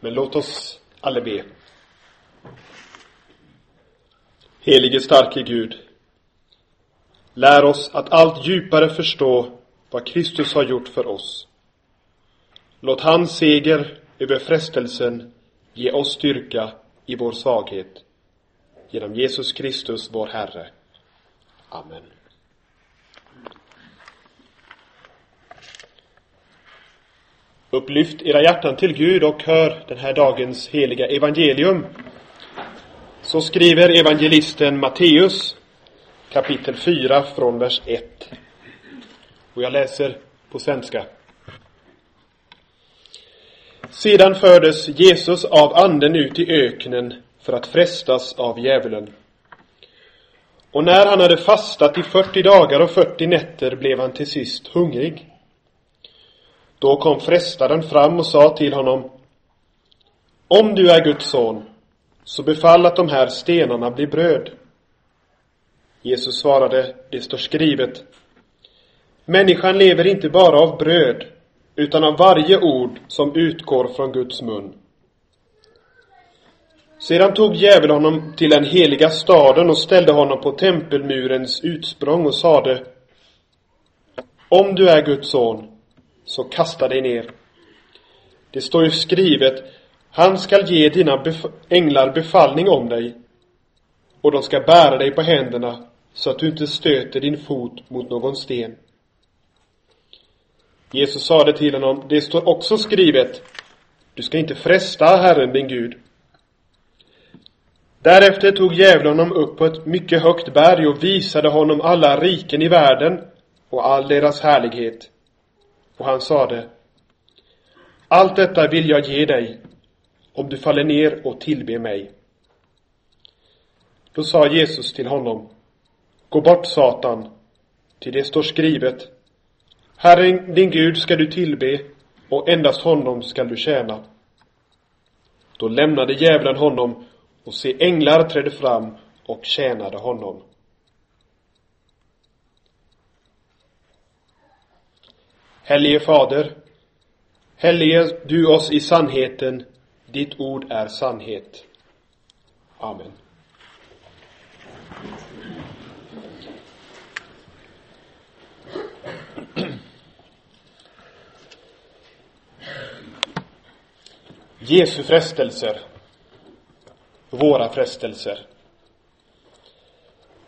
Men låt oss alla be. Helige starke Gud. Lär oss att allt djupare förstå vad Kristus har gjort för oss. Låt hans seger över frestelsen ge oss styrka i vår svaghet. Genom Jesus Kristus, vår Herre. Amen. Upplyft era hjärtan till Gud och hör den här dagens heliga evangelium. Så skriver evangelisten Matteus kapitel 4 från vers 1. Och jag läser på svenska. Sedan fördes Jesus av anden ut i öknen för att frestas av djävulen. Och när han hade fastat i 40 dagar och 40 nätter blev han till sist hungrig. Då kom frestaren fram och sa till honom Om du är Guds son, så befall att de här stenarna blir bröd. Jesus svarade, det står skrivet Människan lever inte bara av bröd, utan av varje ord som utgår från Guds mun. Sedan tog djävulen honom till den heliga staden och ställde honom på tempelmurens utsprång och sade Om du är Guds son, så kasta dig ner. Det står ju skrivet, han skall ge dina bef änglar befallning om dig och de ska bära dig på händerna så att du inte stöter din fot mot någon sten. Jesus sade till honom, det står också skrivet, du ska inte fresta Herren din Gud. Därefter tog djävulen honom upp på ett mycket högt berg och visade honom alla riken i världen och all deras härlighet. Och han sade, allt detta vill jag ge dig om du faller ner och tillber mig. Då sa Jesus till honom, gå bort Satan, till det står skrivet, Herren din Gud ska du tillbe och endast honom skall du tjäna. Då lämnade djävulen honom och se änglar trädde fram och tjänade honom. Helige Fader, hellige du oss i sannheten, ditt ord är sannhet. Amen. Jesu frestelser. Våra frestelser.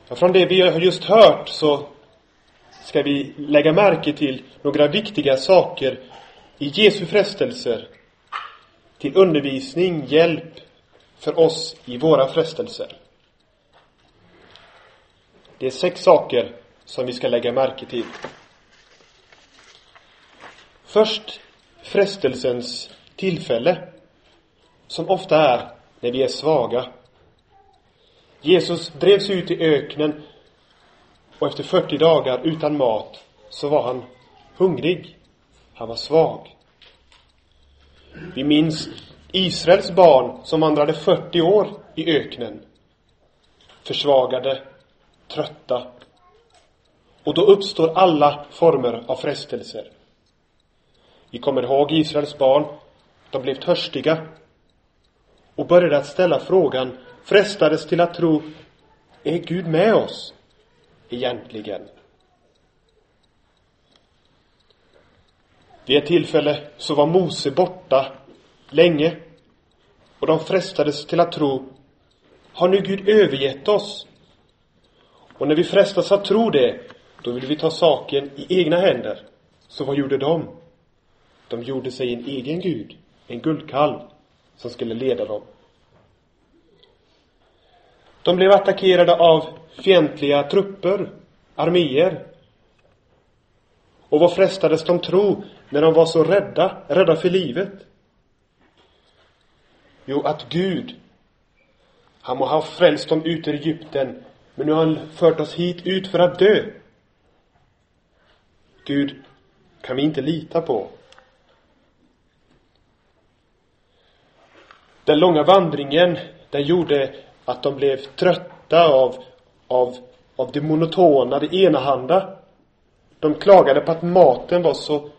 Från det vi har just hört så ska vi lägga märke till några viktiga saker i Jesu frestelser till undervisning, hjälp för oss i våra frestelser. Det är sex saker som vi ska lägga märke till. Först frestelsens tillfälle, som ofta är när vi är svaga. Jesus drevs ut i öknen och efter 40 dagar utan mat så var han hungrig. Han var svag. Vi minns Israels barn som vandrade 40 år i öknen. Försvagade, trötta. Och då uppstår alla former av frestelser. Vi kommer ihåg Israels barn. De blev törstiga och började att ställa frågan, frestades till att tro, är Gud med oss? Egentligen. Vid ett tillfälle så var Mose borta länge och de frestades till att tro, har nu Gud övergett oss? Och när vi frestas att tro det, då vill vi ta saken i egna händer. Så vad gjorde de? De gjorde sig en egen gud, en guldkalv, som skulle leda dem. De blev attackerade av fientliga trupper, arméer. Och vad frestades de tro när de var så rädda, rädda för livet? Jo, att Gud, han må ha frälst dem ut ur Egypten, men nu har han fört oss hit ut för att dö. Gud kan vi inte lita på. Den långa vandringen, den gjorde att de blev trötta av, av, av det monotona, det enahanda. De klagade på att maten var så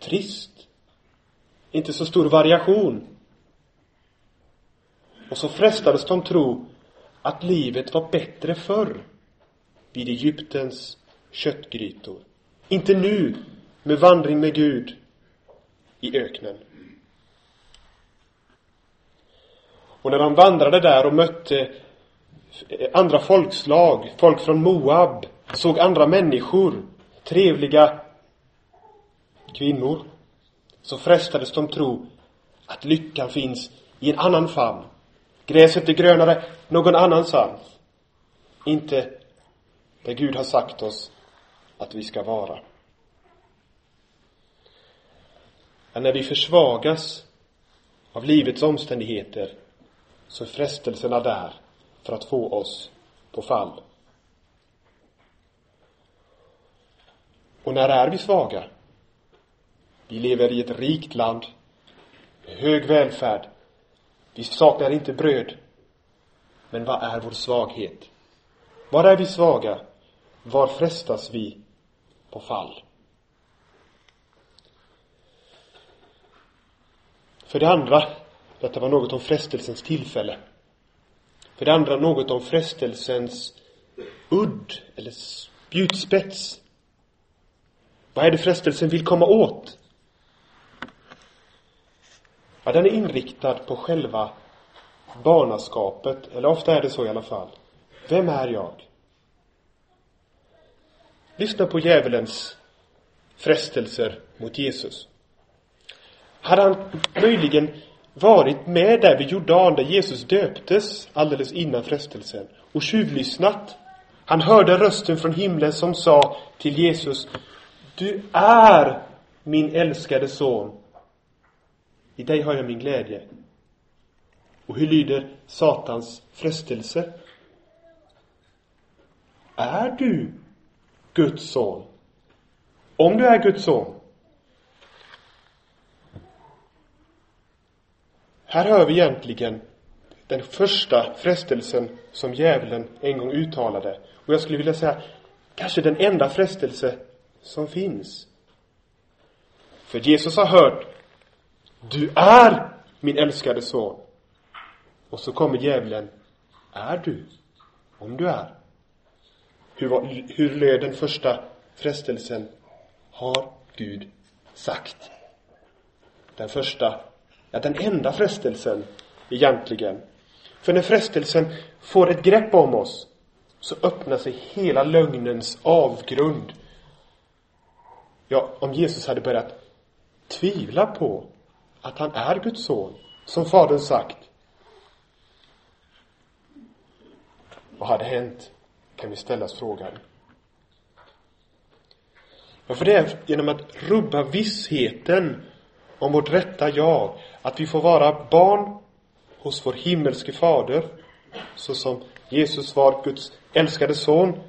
trist. Inte så stor variation. Och så frestades de tro att livet var bättre förr vid Egyptens köttgrytor. Inte nu med vandring med Gud i öknen. Och när de vandrade där och mötte eh, andra folkslag, folk från Moab, såg andra människor, trevliga kvinnor, så frestades de tro att lyckan finns i en annan famn. Gräset är grönare någon annanstans. Inte där Gud har sagt oss att vi ska vara. Men när vi försvagas av livets omständigheter så är frestelserna där för att få oss på fall. Och när är vi svaga? Vi lever i ett rikt land med hög välfärd. Vi saknar inte bröd. Men vad är vår svaghet? Var är vi svaga? Var frestas vi på fall? För det andra, detta var något om frestelsens tillfälle. För det andra något om frestelsens udd eller spjutspets. Vad är det frestelsen vill komma åt? Ja, den är inriktad på själva barnaskapet, eller ofta är det så i alla fall. Vem är jag? Lyssna på djävulens frestelser mot Jesus. Hade han möjligen varit med där vid Jordan där Jesus döptes alldeles innan frestelsen och tjuvlyssnat. Han hörde rösten från himlen som sa till Jesus Du är min älskade son. I dig har jag min glädje. Och hur lyder Satans frestelse? Är du Guds son? Om du är Guds son, Här hör vi egentligen den första frestelsen som djävulen en gång uttalade. Och jag skulle vilja säga, kanske den enda frestelse som finns. För Jesus har hört, du är min älskade son. Och så kommer djävulen, är du? Om du är. Hur, var, hur löd den första frestelsen? Har Gud sagt? Den första ja, den enda frestelsen egentligen. För när frestelsen får ett grepp om oss så öppnar sig hela lögnens avgrund. Ja, om Jesus hade börjat tvivla på att han är Guds son, som Fadern sagt. Vad hade hänt? Kan vi ställa oss frågan. Ja, för det är genom att rubba vissheten om vårt rätta jag, att vi får vara barn hos vår himmelske fader, så som Jesus var Guds älskade son.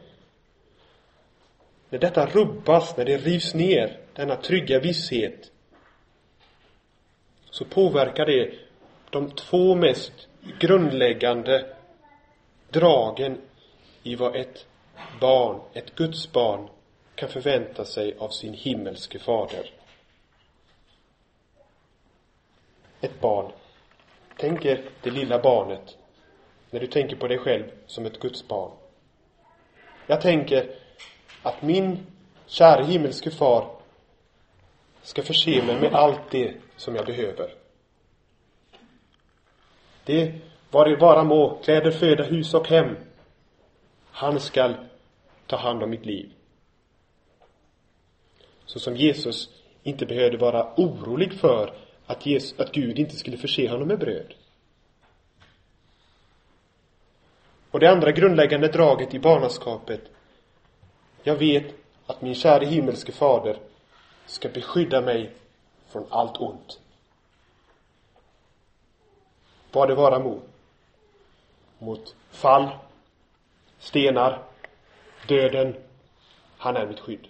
När detta rubbas, när det rivs ner, denna trygga visshet, så påverkar det de två mest grundläggande dragen i vad ett barn, ett Guds barn, kan förvänta sig av sin himmelske fader. Ett barn. Tänk er det lilla barnet när du tänker på dig själv som ett Guds barn. Jag tänker att min kära himmelske far ska förse mig med allt det som jag behöver. Det var det vara må, kläder, föda, hus och hem. Han skall ta hand om mitt liv. Så som Jesus inte behövde vara orolig för att, Jesus, att Gud inte skulle förse honom med bröd. Och det andra grundläggande draget i barnaskapet. Jag vet att min käre himmelske fader ska beskydda mig från allt ont. Vad det vara må. Mot fall, stenar, döden. Han är mitt skydd.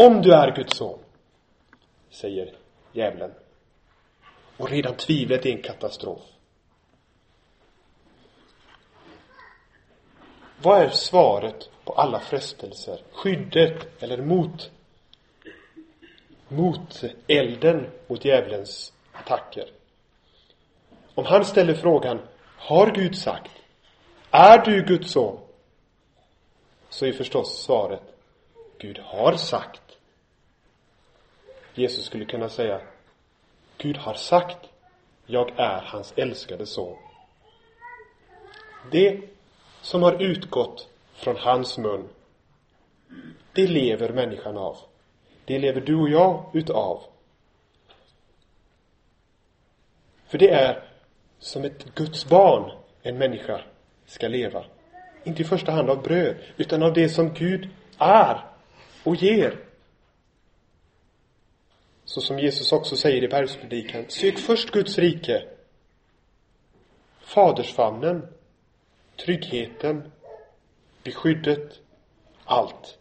Om du är Guds son, säger djävulen. Och redan tvivlet är en katastrof. Vad är svaret på alla frestelser? Skyddet eller mot mot elden mot djävulens attacker. Om han ställer frågan, har Gud sagt? Är du Guds son? Så är förstås svaret, Gud har sagt. Jesus skulle kunna säga, Gud har sagt, jag är hans älskade son. Det som har utgått från hans mun, det lever människan av. Det lever du och jag utav. För det är som ett Guds barn en människa ska leva. Inte i första hand av bröd, utan av det som Gud är och ger. Så som Jesus också säger i bergspredikan, sök först Guds rike, fadersfamnen, tryggheten, beskyddet, allt.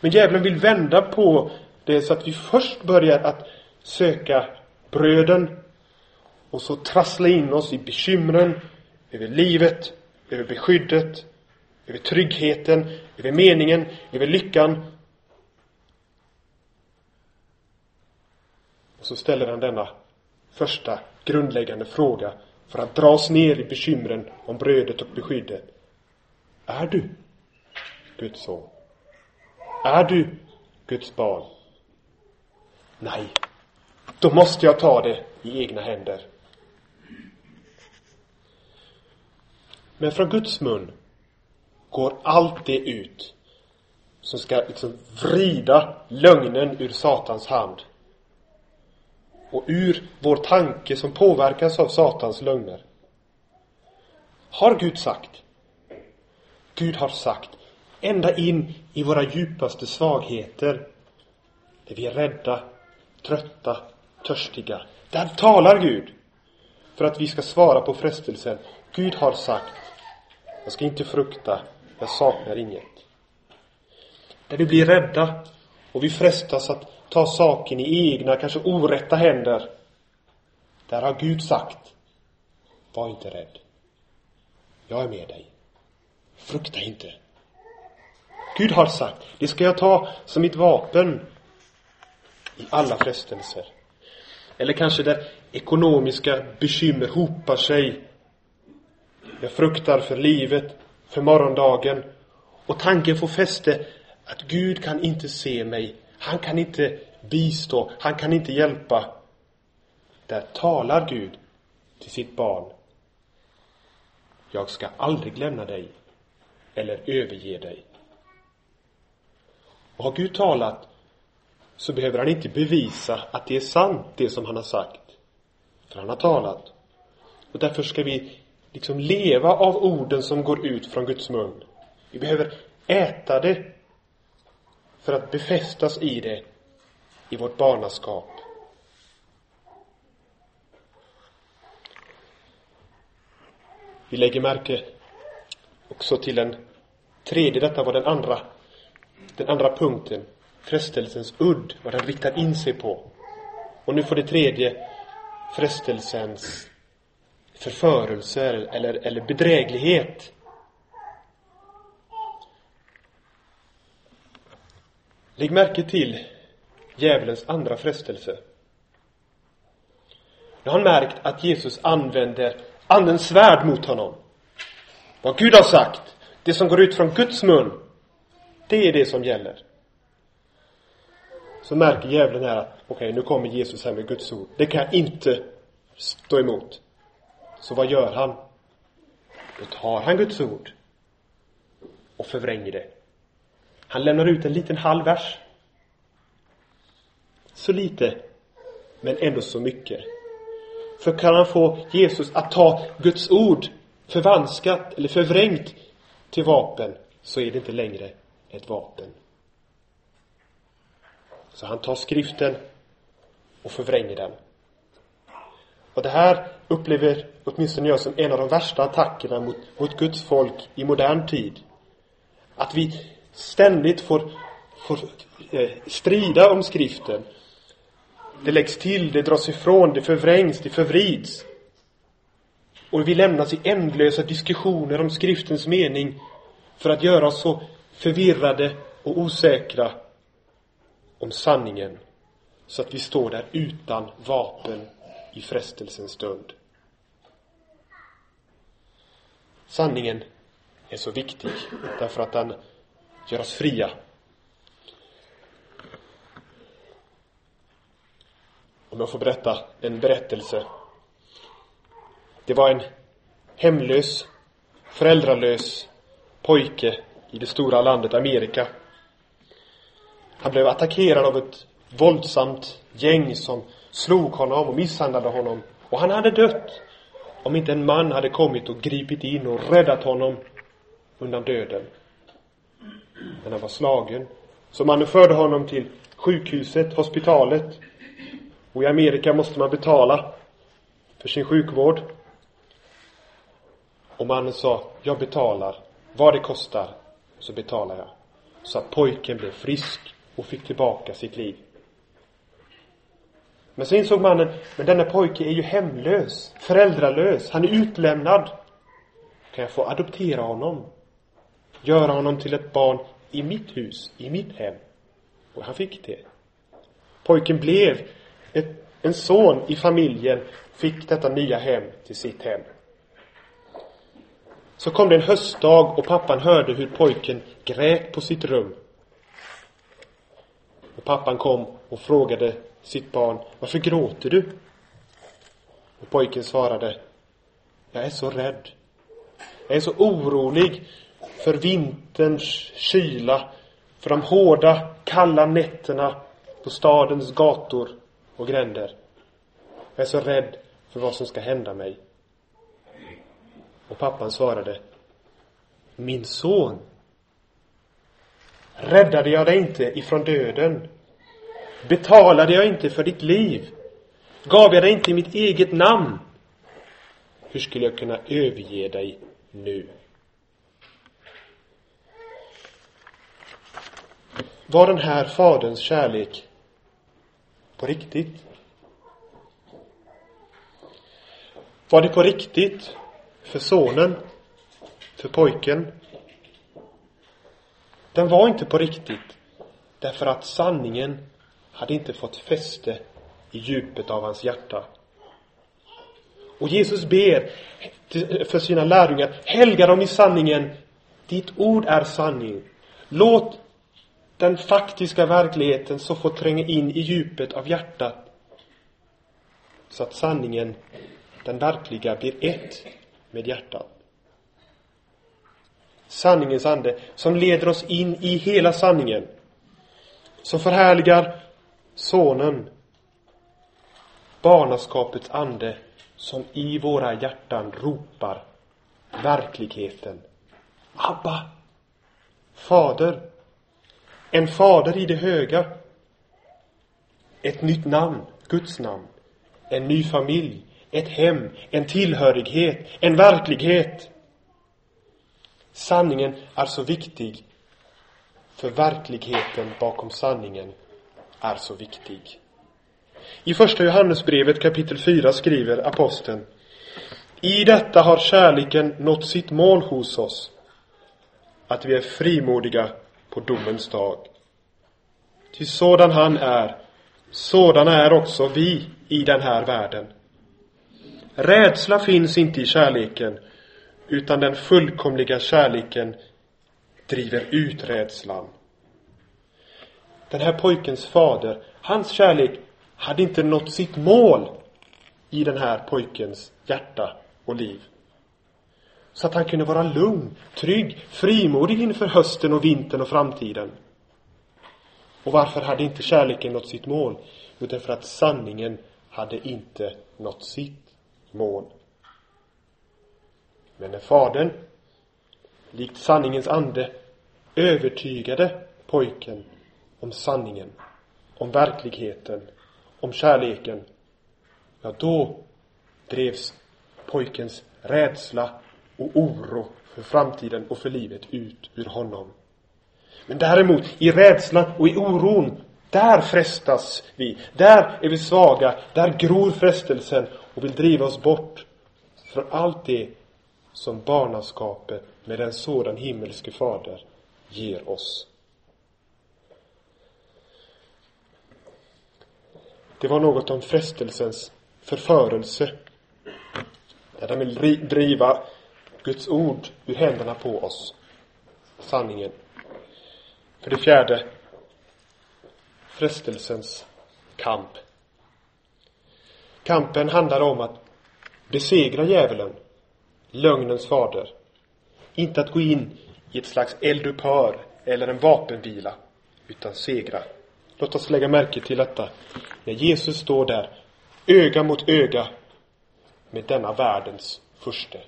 Men djävulen vill vända på det så att vi först börjar att söka bröden och så trassla in oss i bekymren över livet, över beskyddet, över tryggheten, över meningen, över lyckan. Så ställer han denna första grundläggande fråga för att dra oss ner i bekymren om brödet och beskyddet. Är du Guds son? Är du Guds barn? Nej. Då måste jag ta det i egna händer. Men från Guds mun går allt det ut som ska liksom vrida lögnen ur Satans hand. Och ur vår tanke som påverkas av Satans lögner. Har Gud sagt? Gud har sagt. Ända in i våra djupaste svagheter. Där vi är rädda, trötta, törstiga. Där talar Gud. För att vi ska svara på frestelsen. Gud har sagt. Jag ska inte frukta. Jag saknar inget. Där vi blir rädda och vi frestas att ta saken i egna, kanske orätta händer. Där har Gud sagt. Var inte rädd. Jag är med dig. Frukta inte. Gud har sagt, det ska jag ta som mitt vapen i alla frestelser. Eller kanske där ekonomiska bekymmer hopar sig. Jag fruktar för livet, för morgondagen. Och tanken får fäste att Gud kan inte se mig. Han kan inte bistå. Han kan inte hjälpa. Där talar Gud till sitt barn. Jag ska aldrig lämna dig eller överge dig. Och har Gud talat så behöver han inte bevisa att det är sant, det som han har sagt. För han har talat. Och därför ska vi liksom leva av orden som går ut från Guds mun. Vi behöver äta det för att befästas i det i vårt barnaskap. Vi lägger märke också till den tredje, detta var den andra, den andra punkten, frestelsens udd, vad den riktar in sig på. Och nu får det tredje, frestelsens förförelser eller, eller bedräglighet. Lägg märke till djävulens andra frestelse. Nu har han märkt att Jesus använder andens svärd mot honom. Vad Gud har sagt, det som går ut från Guds mun, det är det som gäller. Så märker djävulen här att, okej, okay, nu kommer Jesus här med Guds ord. Det kan jag inte stå emot. Så vad gör han? Då tar han Guds ord och förvränger det. Han lämnar ut en liten halv vers. Så lite, men ändå så mycket. För kan han få Jesus att ta Guds ord förvanskat eller förvrängt till vapen så är det inte längre ett vapen. Så han tar skriften och förvränger den. Och det här upplever åtminstone jag som en av de värsta attackerna mot, mot Guds folk i modern tid. Att vi ständigt får, får eh, strida om skriften. Det läggs till, det dras ifrån, det förvrängs, det förvrids. Och vi lämnas i ändlösa diskussioner om skriftens mening för att göra oss så förvirrade och osäkra om sanningen så att vi står där utan vapen i frestelsens stund. Sanningen är så viktig därför att den gör oss fria. Om jag får berätta en berättelse. Det var en hemlös, föräldralös pojke i det stora landet Amerika. Han blev attackerad av ett våldsamt gäng som slog honom och misshandlade honom. Och han hade dött om inte en man hade kommit och gripit in och räddat honom undan döden. Men han var slagen. Så mannen förde honom till sjukhuset, hospitalet. Och i Amerika måste man betala för sin sjukvård. Och mannen sa, jag betalar. Vad det kostar, så betalar jag. Så att pojken blev frisk och fick tillbaka sitt liv. Men så insåg mannen, men denna pojke är ju hemlös, föräldralös, han är utlämnad. Kan jag få adoptera honom? Göra honom till ett barn i mitt hus, i mitt hem? Och han fick det. Pojken blev ett, en son i familjen, fick detta nya hem till sitt hem. Så kom det en höstdag och pappan hörde hur pojken grät på sitt rum. Och pappan kom och frågade sitt barn, varför gråter du? Och pojken svarade, jag är så rädd. Jag är så orolig för vinterns kyla, för de hårda, kalla nätterna på stadens gator och gränder. Jag är så rädd för vad som ska hända mig. Och pappan svarade, min son, räddade jag dig inte ifrån döden? Betalade jag inte för ditt liv? Gav jag dig inte mitt eget namn? Hur skulle jag kunna överge dig nu? Var den här faderns kärlek på riktigt? Var det på riktigt för sonen? För pojken? Den var inte på riktigt därför att sanningen hade inte fått fäste i djupet av hans hjärta. Och Jesus ber för sina lärjungar, helga dem i sanningen. Ditt ord är sanning. Låt den faktiska verkligheten så får tränga in i djupet av hjärtat. Så att sanningen, den verkliga, blir ett med hjärtat. Sanningens ande som leder oss in i hela sanningen. Som förhärligar Sonen, barnaskapets ande som i våra hjärtan ropar verkligheten. Abba! Fader. En fader i det höga. Ett nytt namn, Guds namn. En ny familj, ett hem, en tillhörighet, en verklighet. Sanningen är så viktig för verkligheten bakom sanningen är så viktig. I första Johannesbrevet kapitel 4 skriver aposteln I detta har kärleken nått sitt mål hos oss, att vi är frimodiga på domens dag. Ty sådan han är, sådana är också vi i den här världen. Rädsla finns inte i kärleken, utan den fullkomliga kärleken driver ut rädslan. Den här pojkens fader, hans kärlek hade inte nått sitt mål i den här pojkens hjärta och liv. Så att han kunde vara lugn, trygg, frimodig inför hösten och vintern och framtiden. Och varför hade inte kärleken nått sitt mål? Jo, därför att sanningen hade inte nått sitt mål. Men när fadern, likt sanningens ande, övertygade pojken om sanningen, om verkligheten, om kärleken, ja, då drevs pojkens rädsla och oro för framtiden och för livet ut ur honom. Men däremot, i rädslan och i oron, där frestas vi. Där är vi svaga. Där gror frestelsen och vill driva oss bort från allt det som barnaskapet med en sådan himmelske fader ger oss. Det var något om frestelsens förförelse. Där den vill driva Guds ord ur händerna på oss. Sanningen. För det fjärde, frestelsens kamp. Kampen handlar om att besegra djävulen, lögnens fader. Inte att gå in i ett slags eldupphör eller en vapenvila, utan segra. Låt oss lägga märke till detta. När Jesus står där, öga mot öga med denna världens furste.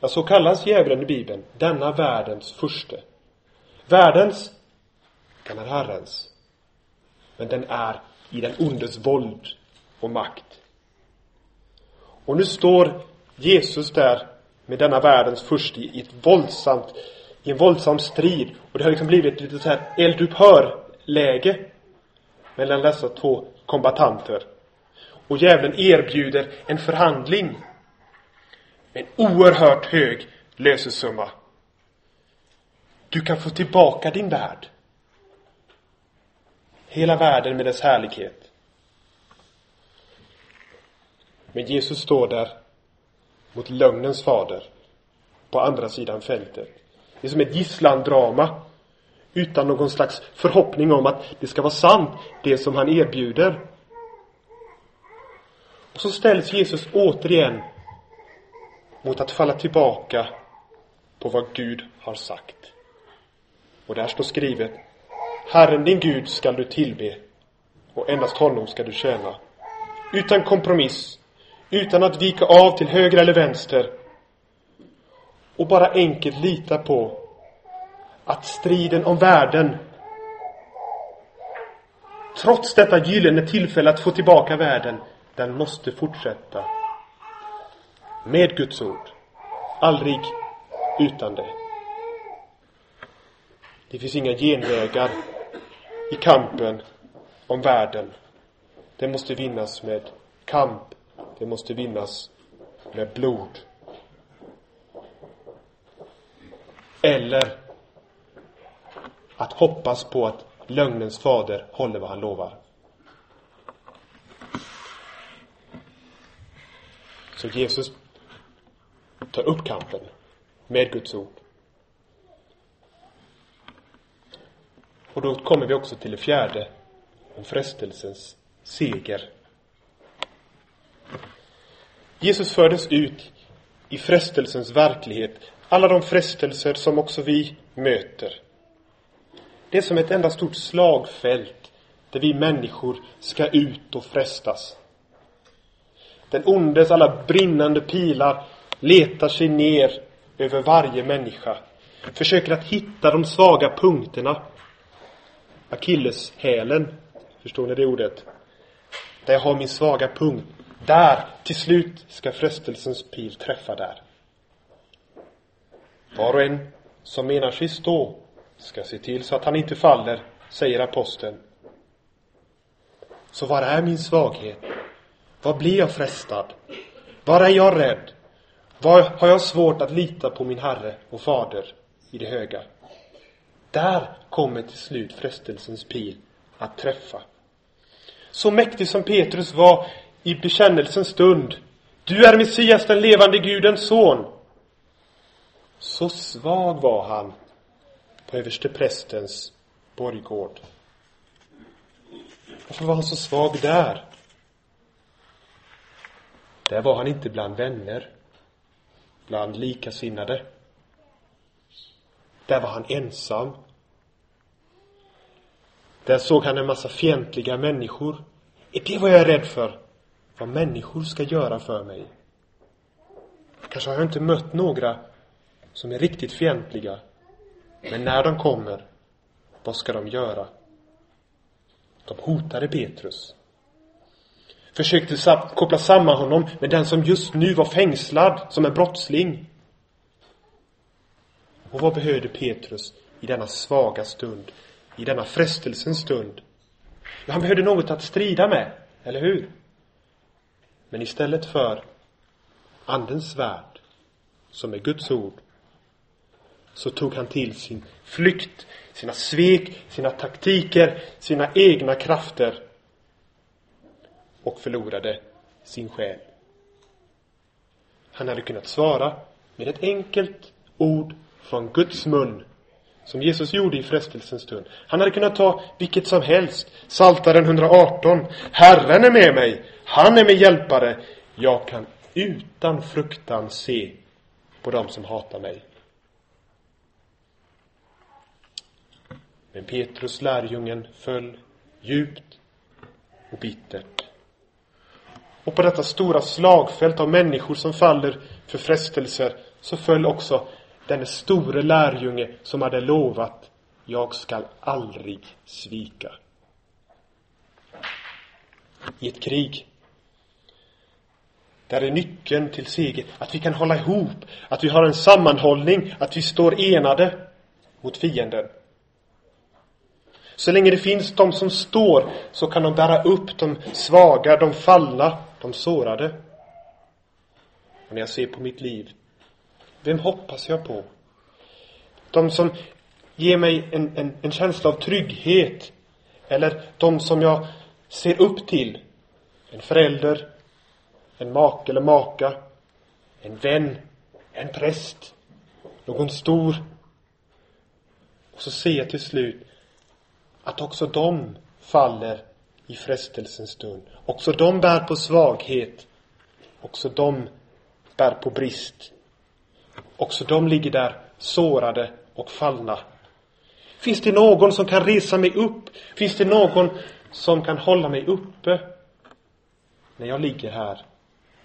Ja, så kallas djävulen i Bibeln, denna världens furste. Världens, den är Herrens. Men den är i den ondes våld och makt. Och nu står Jesus där med denna världens furste i ett våldsamt, i en våldsam strid. Och det har liksom blivit ett litet så här eldupphör-läge mellan dessa två kombatanter. Och djävulen erbjuder en förhandling en oerhört hög lösesumma. Du kan få tillbaka din värld. Hela världen med dess härlighet. Men Jesus står där mot lögnens fader på andra sidan fältet. Det är som ett gisslandrama utan någon slags förhoppning om att det ska vara sant, det som han erbjuder. Och så ställs Jesus återigen mot att falla tillbaka på vad Gud har sagt. Och där står skrivet Herren din Gud skall du tillbe och endast honom skall du tjäna. Utan kompromiss, utan att vika av till höger eller vänster. Och bara enkelt lita på att striden om världen trots detta gyllene tillfälle att få tillbaka världen, den måste fortsätta. Med Guds ord. Aldrig utan det. Det finns inga genvägar i kampen om världen. Det måste vinnas med kamp. Det måste vinnas med blod. Eller att hoppas på att lögnens fader håller vad han lovar. Så Jesus tar upp kampen med Guds ord. Och då kommer vi också till det fjärde, om frestelsens seger. Jesus fördes ut i frestelsens verklighet, alla de frestelser som också vi möter. Det är som ett enda stort slagfält där vi människor ska ut och frestas. Den ondes alla brinnande pilar letar sig ner över varje människa. Försöker att hitta de svaga punkterna. Akilleshälen. Förstår ni det ordet? Där jag har min svaga punkt. Där, till slut, ska frestelsens pil träffa där. Var och en som menar sig stå ska se till så att han inte faller, säger aposteln. Så var är min svaghet? Var blir jag frestad? Var är jag rädd? Var har jag svårt att lita på min Herre och Fader i det höga? Där kommer till slut frestelsens pil att träffa. Så mäktig som Petrus var i bekännelsens stund. Du är Messias, den levande Gudens son. Så svag var han på översteprästens borggård. Varför var han så svag där? Där var han inte bland vänner, bland likasinnade. Där var han ensam. Där såg han en massa fientliga människor. Är det vad jag är rädd för? Vad människor ska göra för mig? Kanske har jag inte mött några som är riktigt fientliga. Men när de kommer, vad ska de göra? De hotade Petrus. Försökte koppla samman honom med den som just nu var fängslad som en brottsling. Och vad behövde Petrus i denna svaga stund? I denna frestelsens stund? Ja, han behövde något att strida med, eller hur? Men istället för Andens värld, som är Guds ord, så tog han till sin flykt, sina svek, sina taktiker, sina egna krafter och förlorade sin själ. Han hade kunnat svara med ett enkelt ord från Guds mun som Jesus gjorde i frestelsens stund. Han hade kunnat ta vilket som helst. Saltaren 118. Herren är med mig. Han är min hjälpare. Jag kan utan fruktan se på dem som hatar mig. Men Petrus lärjungen föll djupt och bittert. Och på detta stora slagfält av människor som faller för frestelser så föll också denne store lärjunge som hade lovat jag skall aldrig svika. I ett krig där är nyckeln till seger att vi kan hålla ihop, att vi har en sammanhållning, att vi står enade mot fienden. Så länge det finns de som står så kan de bära upp de svaga, de fallna, de sårade. Och när jag ser på mitt liv, vem hoppas jag på? De som ger mig en, en, en känsla av trygghet. Eller de som jag ser upp till. En förälder, en make eller maka, en vän, en präst, någon stor. Och så ser jag till slut att också de faller i frestelsens stund. Också de bär på svaghet. Också de bär på brist. Också de ligger där sårade och fallna. Finns det någon som kan resa mig upp? Finns det någon som kan hålla mig uppe? När jag ligger här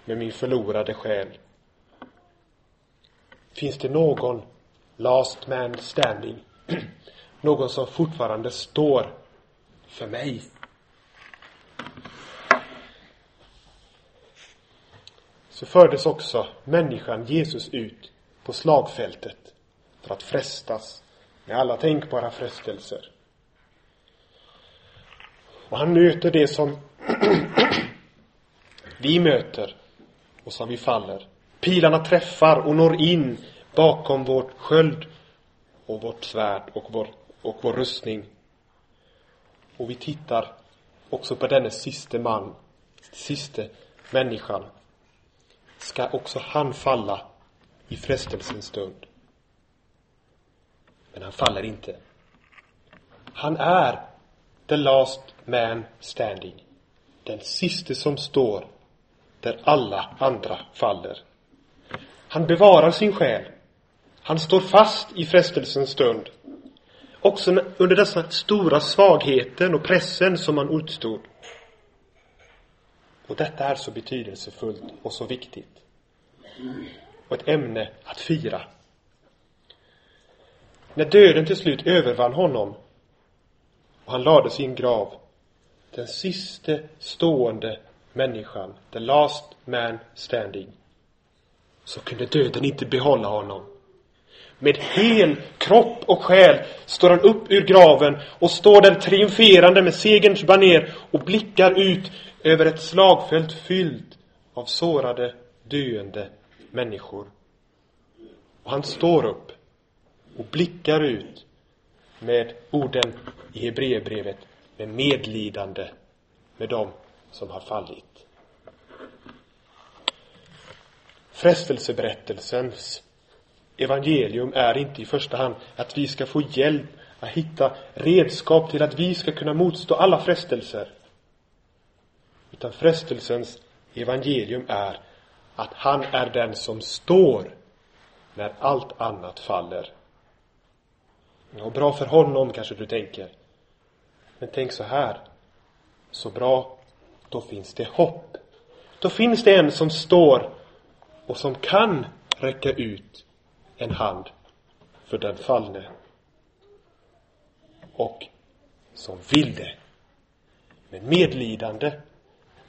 med min förlorade själ. Finns det någon last man standing? Någon som fortfarande står för mig? Så fördes också människan Jesus ut på slagfältet för att frestas med alla tänkbara frestelser. Och han möter det som vi möter och som vi faller. Pilarna träffar och når in bakom vårt sköld och vårt svärd och vår, och vår rustning. Och vi tittar också på denne siste man, siste människan. Ska också han falla i frestelsens stund? Men han faller inte. Han är the last man standing. Den siste som står där alla andra faller. Han bevarar sin själ. Han står fast i frestelsens stund. Också under dessa stora svagheten och pressen som han utstod. Och detta är så betydelsefullt och så viktigt. Och ett ämne att fira. När döden till slut övervann honom och han lades i en grav, den siste stående människan, the last man standing, så kunde döden inte behålla honom. Med hel kropp och själ står han upp ur graven och står där triumferande med segerns baner och blickar ut över ett slagfält fyllt av sårade, döende människor. Och han står upp och blickar ut med orden i Hebreerbrevet med medlidande med dem som har fallit. Frestelseberättelsens evangelium är inte i första hand att vi ska få hjälp att hitta redskap till att vi ska kunna motstå alla frestelser. Utan frestelsens evangelium är att han är den som står när allt annat faller. Ja, bra för honom kanske du tänker. Men tänk så här. Så bra, då finns det hopp. Då finns det en som står och som kan räcka ut en hand för den fallne. Och som vill det. Med medlidande.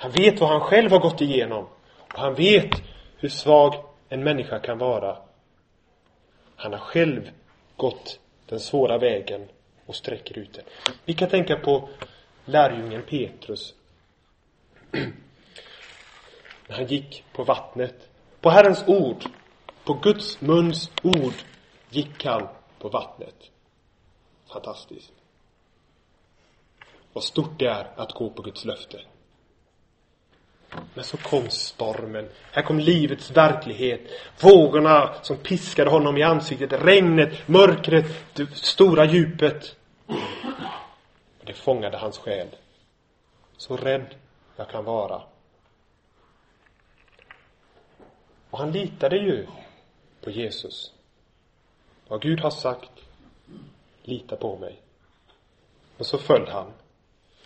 Han vet vad han själv har gått igenom. Och han vet hur svag en människa kan vara. Han har själv gått den svåra vägen och sträcker ut den. Vi kan tänka på lärjungen Petrus. När han gick på vattnet. På Herrens ord, på Guds muns ord gick han på vattnet. Fantastiskt. Vad stort det är att gå på Guds löfte. Men så kom stormen. Här kom livets verklighet. Vågorna som piskade honom i ansiktet. Regnet, mörkret, det stora djupet. Det fångade hans själ. Så rädd jag kan vara. Och han litade ju på Jesus. Vad Gud har sagt, lita på mig. Och så föll han.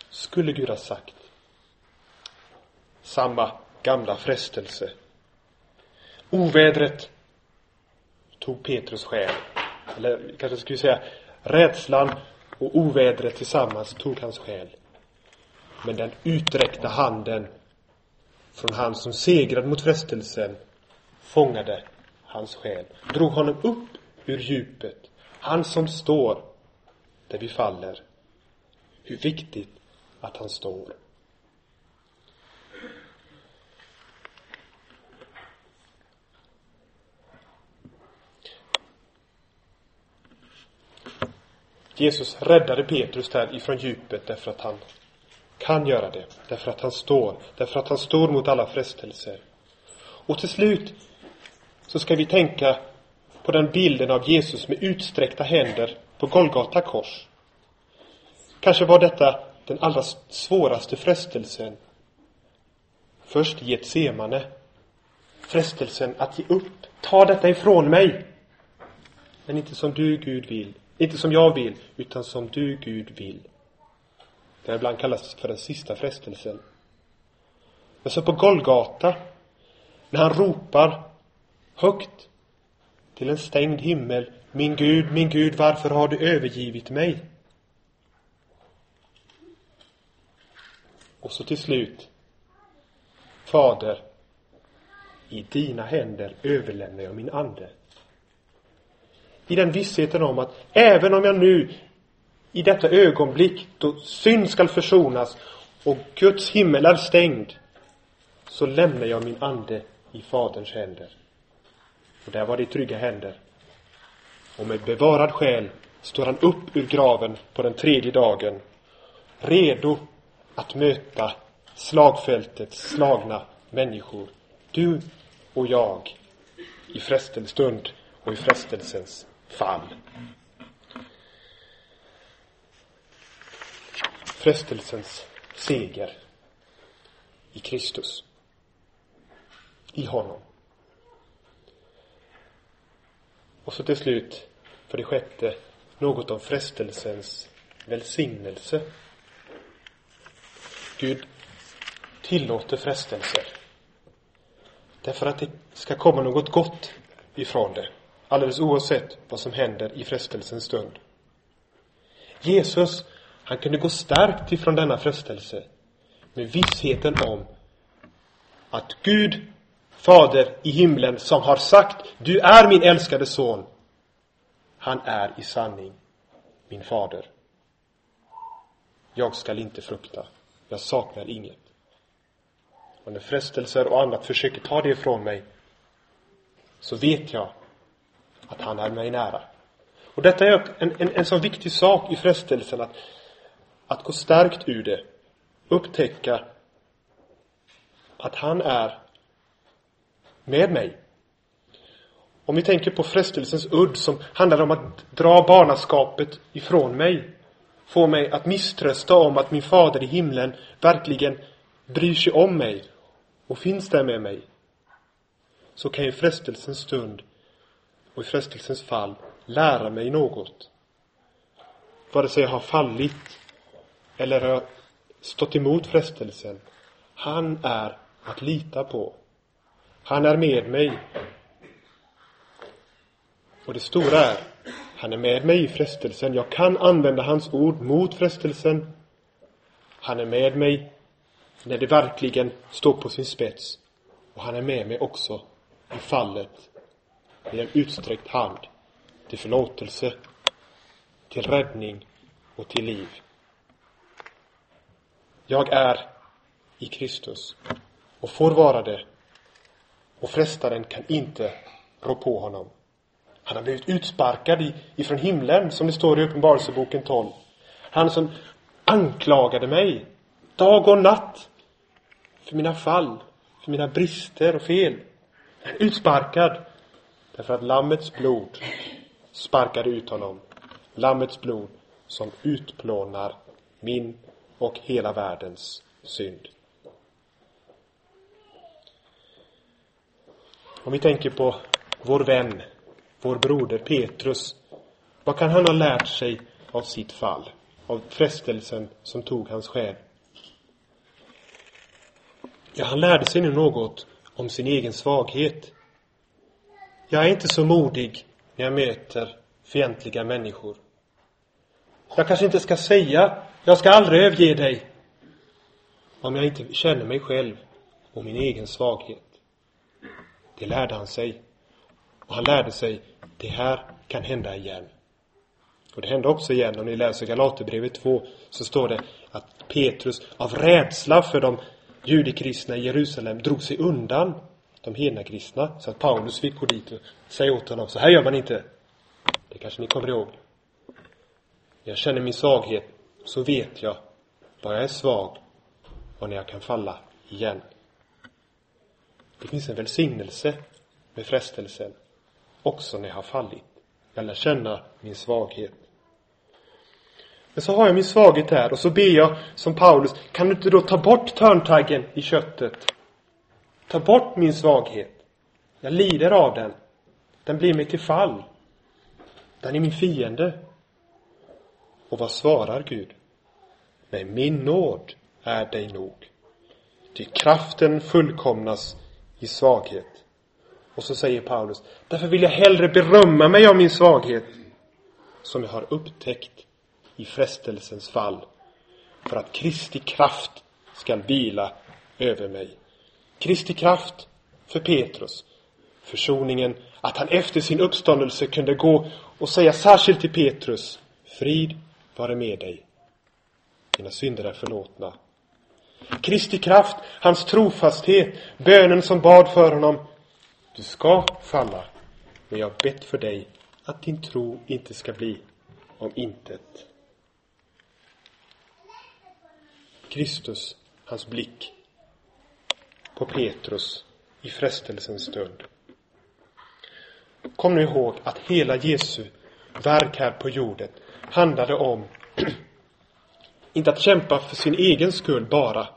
Skulle Gud ha sagt samma gamla frestelse. Ovädret tog Petrus själ. Eller kanske skulle säga rädslan och ovädret tillsammans tog hans själ. Men den uträckta handen från han som segrade mot frestelsen fångade hans själ, drog honom upp ur djupet. Han som står där vi faller. Hur viktigt att han står. Jesus räddade Petrus där ifrån djupet därför att han kan göra det. Därför att han står. Därför att han står mot alla frestelser. Och till slut så ska vi tänka på den bilden av Jesus med utsträckta händer på Golgata kors. Kanske var detta den allra svåraste frestelsen. Först Getsemane. Frestelsen att ge upp. Ta detta ifrån mig. Men inte som du, Gud, vill. Inte som jag vill, utan som du, Gud, vill. Det här ibland kallas för den sista frestelsen. Men så på Golgata, när han ropar högt till en stängd himmel. Min Gud, min Gud, varför har du övergivit mig? Och så till slut. Fader, i dina händer överlämnar jag min ande. I den vissheten om att även om jag nu i detta ögonblick då synd skall försonas och Guds himmel är stängd så lämnar jag min ande i Faderns händer. Och där var det i trygga händer. Och med bevarad själ står han upp ur graven på den tredje dagen, redo att möta slagfältets slagna människor. Du och jag i frestelsestund och i frestelsens fall. Frestelsens seger i Kristus. I honom. Och så till slut, för det sjätte, något om frestelsens välsignelse. Gud tillåter frestelser. Därför att det ska komma något gott ifrån det. Alldeles oavsett vad som händer i frestelsens stund. Jesus, han kunde gå starkt ifrån denna frestelse med vissheten om att Gud Fader i himlen som har sagt Du är min älskade son. Han är i sanning min fader. Jag skall inte frukta. Jag saknar inget. Och när frestelser och annat försöker ta det ifrån mig så vet jag att han är mig nära. Och detta är en, en, en sån viktig sak i frestelsen att, att gå starkt ur det. Upptäcka att han är med mig. Om vi tänker på frestelsens udd som handlar om att dra barnaskapet ifrån mig. Få mig att misströsta om att min fader i himlen verkligen bryr sig om mig och finns där med mig. Så kan ju frestelsens stund och i frestelsens fall lära mig något. Vare sig jag har fallit eller har stått emot frestelsen. Han är att lita på. Han är med mig. Och det stora är, han är med mig i frestelsen. Jag kan använda hans ord mot frestelsen. Han är med mig när det verkligen står på sin spets. Och han är med mig också i fallet med en utsträckt hand till förlåtelse, till räddning och till liv. Jag är i Kristus och får vara det och frestaren kan inte rå på honom. Han har blivit utsparkad ifrån himlen, som det står i Uppenbarelseboken 12. Han som anklagade mig dag och natt för mina fall, för mina brister och fel. Han är utsparkad därför att Lammets blod sparkade ut honom. Lammets blod som utplånar min och hela världens synd. Om vi tänker på vår vän, vår broder Petrus. Vad kan han ha lärt sig av sitt fall? Av frestelsen som tog hans själ? Ja, han lärde sig nu något om sin egen svaghet. Jag är inte så modig när jag möter fientliga människor. Jag kanske inte ska säga, jag ska aldrig överge dig, om jag inte känner mig själv och min egen svaghet. Det lärde han sig. Och han lärde sig, det här kan hända igen. Och det hände också igen, om ni läser Galaterbrevet 2, så står det att Petrus av rädsla för de judekristna i Jerusalem drog sig undan de hedna kristna, så att Paulus fick gå dit och säga åt honom, så här gör man inte. Det kanske ni kommer ihåg. Jag känner min svaghet, så vet jag var jag är svag och när jag kan falla igen. Det finns en välsignelse med frestelsen, också när jag har fallit. Jag lär känna min svaghet. Men så har jag min svaghet här och så ber jag som Paulus, kan du inte då ta bort törntaggen i köttet? Ta bort min svaghet. Jag lider av den. Den blir mig till fall. Den är min fiende. Och vad svarar Gud? Nej, min nåd är dig nog. Ty kraften fullkomnas i svaghet. Och så säger Paulus, därför vill jag hellre berömma mig av min svaghet som jag har upptäckt i frestelsens fall för att Kristi kraft skall vila över mig. Kristi kraft för Petrus, försoningen, att han efter sin uppståndelse kunde gå och säga särskilt till Petrus, frid vare med dig. Dina synder är förlåtna. Kristi kraft, hans trofasthet, bönen som bad för honom. Du ska falla, men jag har bett för dig att din tro inte ska bli om intet. Kristus, hans blick på Petrus i frestelsens stund. Kom nu ihåg att hela Jesu verk här på jorden handlade om inte att kämpa för sin egen skull bara,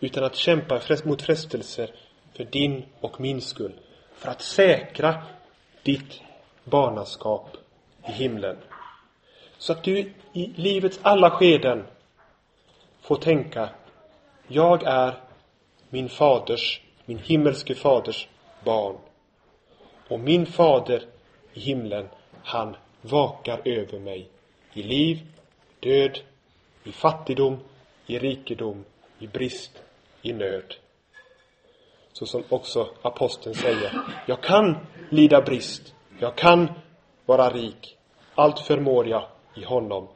utan att kämpa mot frestelser för din och min skull. För att säkra ditt barnaskap i himlen. Så att du i livets alla skeden får tänka, jag är min faders, min himmelske faders barn. Och min fader i himlen, han vakar över mig i liv, död, i fattigdom, i rikedom, i brist, i nöd. Så som också aposteln säger, jag kan lida brist, jag kan vara rik, allt förmår jag i honom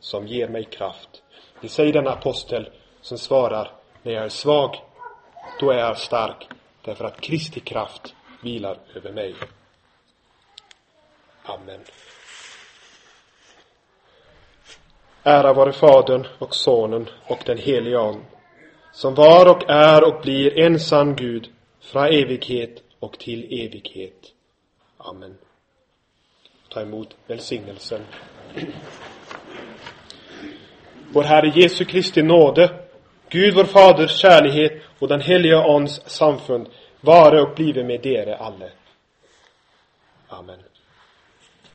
som ger mig kraft. Det säger den apostel som svarar, när jag är svag, då är jag stark, därför att Kristi kraft vilar över mig. Amen. Ära vare Fadern och Sonen och den helige Ande, som var och är och blir en sann Gud, från evighet och till evighet. Amen. Ta emot välsignelsen. Vår Herre Jesu Kristi nåde, Gud vår Faders kärlighet och den helige Ons samfund vare och blive med dere alle. Amen.